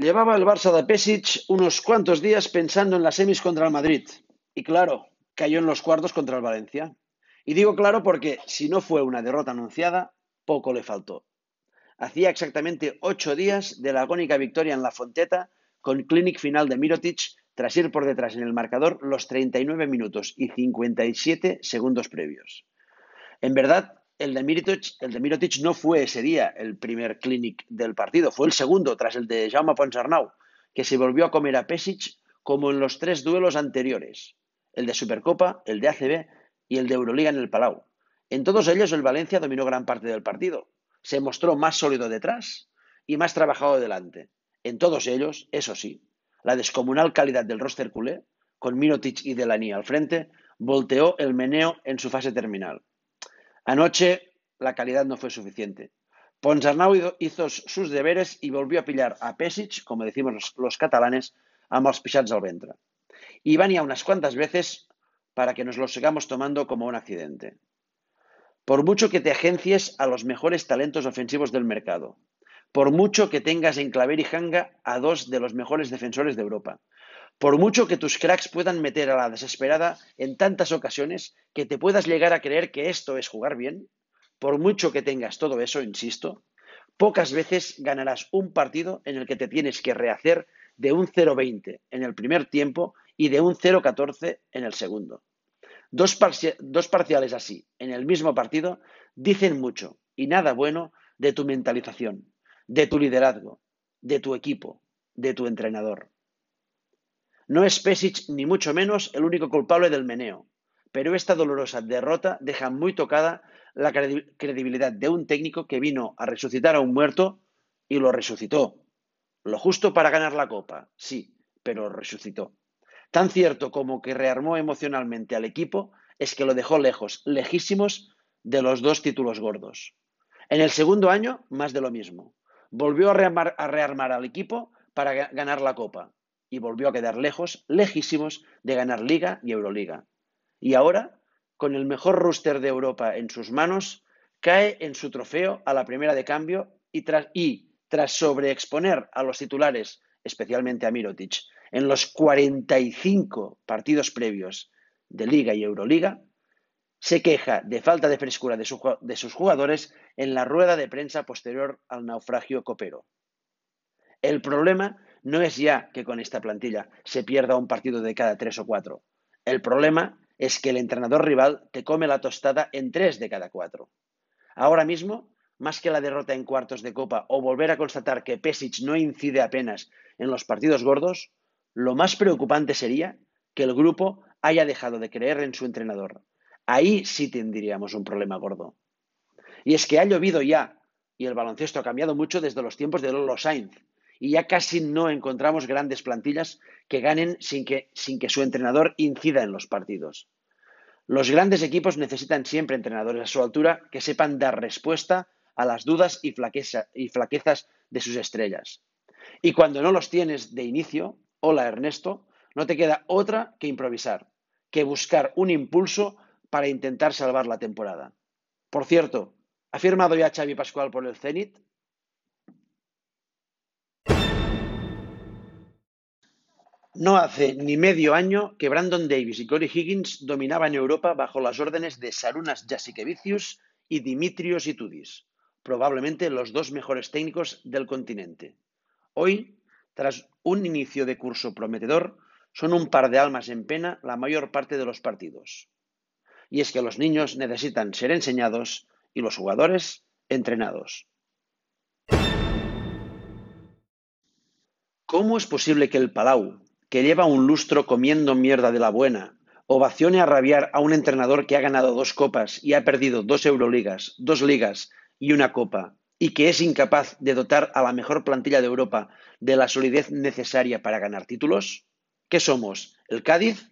Llevaba el Barça de Pesic unos cuantos días pensando en las semis contra el Madrid. Y claro, cayó en los cuartos contra el Valencia. Y digo claro porque si no fue una derrota anunciada, poco le faltó. Hacía exactamente ocho días de la agónica victoria en La Fonteta con clinic final de Mirotic tras ir por detrás en el marcador los 39 minutos y 57 segundos previos. En verdad, el de, Mirotic, no fue ese día el primer clinic del partido, fue el segundo tras el de Jaume Ponsarnau, que se volvió a comer a Pesic como en los tres duelos anteriores, el de Supercopa, el de ACB y el de Euroliga en el Palau. En todos ellos el Valencia dominó gran parte del partido, se mostró más sólido detrás y más trabajado delante. En todos ellos, eso sí, la descomunal calidad del roster culé, con Mirotic y Delany al frente, volteó el meneo en su fase terminal. Anoche la calidad no fue suficiente. Ponsarnau hizo sus deberes y volvió a pillar a Pesic, como decimos los, catalanes, a los pixats al ventre. Y van ya unas cuantas veces para que nos lo sigamos tomando como un accidente. Por mucho que te agencies a los mejores talentos ofensivos del mercado, por mucho que tengas en Claver y Hanga a dos de los mejores defensores de Europa, por mucho que tus cracks puedan meter a la desesperada en tantas ocasiones que te puedas llegar a creer que esto es jugar bien, por mucho que tengas todo eso, insisto, pocas veces ganarás un partido en el que te tienes que rehacer de un 0-20 en el primer tiempo y de un 0-14 en el segundo. Dos, dos, parciales así, en el mismo partido, dicen mucho y nada bueno de tu mentalización, de tu liderazgo, de tu equipo, de tu entrenador. No es Pesic ni mucho menos el único culpable del meneo, pero esta dolorosa derrota deja muy tocada la credibilidad de un técnico que vino a resucitar a un muerto y lo resucitó. Lo justo para ganar la copa, sí, pero resucitó. Tan cierto como que rearmó emocionalmente al equipo es que lo dejó lejos, lejísimos de los dos títulos gordos. En el segundo año, más de lo mismo. Volvió a rearmar, a rearmar al equipo para ganar la copa, y volvió a quedar lejos, lejísimos de ganar Liga y Euroliga. Y ahora, con el mejor rooster de Europa en sus manos, cae en su trofeo a la primera de cambio y tras, y, tras sobreexponer a los titulares, especialmente a Mirotic, en los 45 partidos previos de Liga y Euroliga, se queja de falta de frescura de, de sus jugadores en la rueda de prensa posterior al naufragio copero. El problema no es ya que con esta plantilla se pierda un partido de cada tres o cuatro. El problema es que el entrenador rival te come la tostada en tres de cada cuatro. Ahora mismo, más que la derrota en cuartos de copa o volver a constatar que Pesic no incide apenas en los partidos gordos, lo más preocupante sería que el grupo haya dejado de creer en su entrenador. Ahí sí tendríamos un problema gordo. Y es que ha llovido ya, y el baloncesto ha cambiado mucho desde los tiempos de Lolo Sainz, y ya casi no encontramos grandes plantillas que ganen sin que, sin que su entrenador incida en los partidos. Los grandes equipos necesitan siempre entrenadores a su altura que sepan dar respuesta a las dudas y, y flaquezas de sus estrellas. Y cuando no los tienes de inicio, hola Ernesto, no te queda otra que improvisar, que buscar un impulso para intentar salvar la temporada. Por cierto, ¿ha firmado ya Xavi Pascual por el Zenit? No hace ni medio año que Brandon Davis y Corey Higgins dominaban Europa bajo las órdenes de Sarunas Jasikevicius y Dimitrios Itudis, probablemente los dos mejores técnicos del continente. Hoy, tras un inicio de curso prometedor, son un par de almas en pena la mayor parte de los partidos. Y es que los niños necesitan ser enseñados y los jugadores entrenados. ¿Cómo es posible que el Palau, que lleva un lustro comiendo mierda de la buena, ovacione a rabiar a un entrenador que ha ganado dos copas y ha perdido dos Euroligas, dos ligas y una copa, y que es incapaz de dotar a la mejor plantilla de Europa de la solidez necesaria para ganar títulos? ¿Qué somos? ¿El Cádiz?